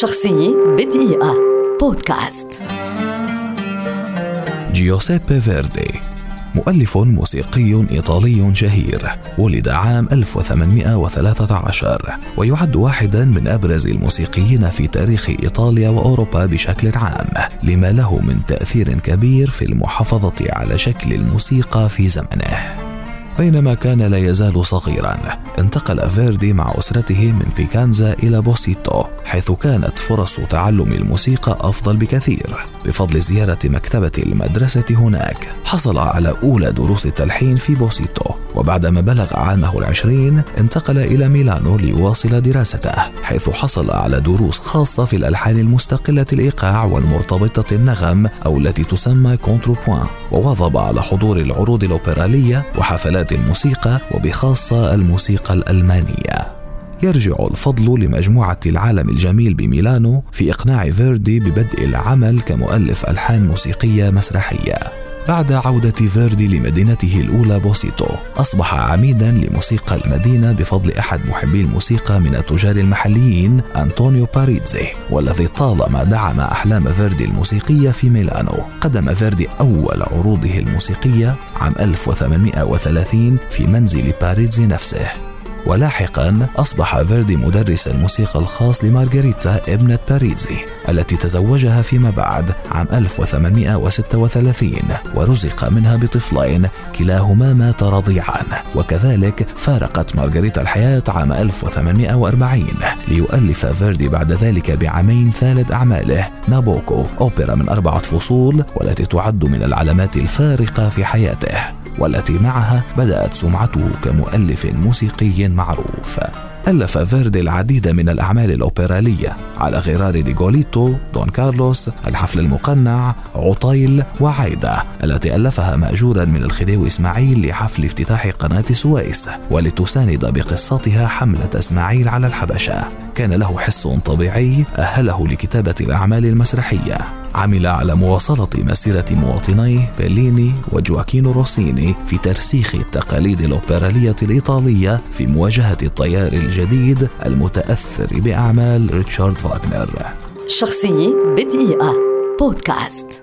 شخصية بدقيقة. بودكاست. جيوسيبي فيردي مؤلف موسيقي إيطالي شهير ولد عام 1813 ويعد واحدا من أبرز الموسيقيين في تاريخ إيطاليا وأوروبا بشكل عام لما له من تأثير كبير في المحافظة على شكل الموسيقى في زمنه. بينما كان لا يزال صغيرا انتقل فيردي مع أسرته من بيكانزا إلى بوسيتو حيث كانت فرص تعلم الموسيقى أفضل بكثير. بفضل زيارة مكتبة المدرسة هناك حصل على أولى دروس التلحين في بوسيتو وبعدما بلغ عامه العشرين انتقل إلى ميلانو ليواصل دراسته حيث حصل على دروس خاصة في الألحان المستقلة الإيقاع والمرتبطة النغم أو التي تسمى كونتروبوان. وواظب على حضور العروض الأوبرالية وحفلات الموسيقى وبخاصة الموسيقى الألمانية. يرجع الفضل لمجموعة العالم الجميل بميلانو في إقناع فيردي ببدء العمل كمؤلف ألحان موسيقية مسرحية. بعد عودة فيردي لمدينته الأولى بوسيتو أصبح عميدا لموسيقى المدينة بفضل أحد محبي الموسيقى من التجار المحليين أنطونيو باريتزي والذي طالما دعم أحلام فيردي الموسيقية في ميلانو. قدم فيردي أول عروضه الموسيقية عام 1830 في منزل باريتزي نفسه. ولاحقا أصبح فيردي مدرس الموسيقى الخاص لمارغريتا ابنة باريتزي التي تزوجها فيما بعد عام 1836 ورزق منها بطفلين كلاهما مات رضيعا. وكذلك فارقت مارغريتا الحياة عام 1840 ليؤلف فيردي بعد ذلك بعامين ثالث أعماله نابوكو أوبرا من أربعة فصول والتي تعد من العلامات الفارقة في حياته. والتي معها بدأت سمعته كمؤلف موسيقي معروف. ألف فيردي العديد من الأعمال الأوبرالية على غرار ريغوليتو، دون كارلوس، الحفل المقنع، عطيل وعايدة التي ألفها مأجورا من الخديوي إسماعيل لحفل افتتاح قناة السويس ولتساند بقصتها حملة إسماعيل على الحبشة. كان له حس طبيعي أهله لكتابة الأعمال المسرحية. عمل على مواصلة مسيرة مواطنيه بيليني وجواكينو روسيني في ترسيخ التقاليد الأوبرالية الإيطالية في مواجهة التيار الجديد المتأثر بأعمال ريتشارد فاغنر شخصية بدقيقة. بودكاست.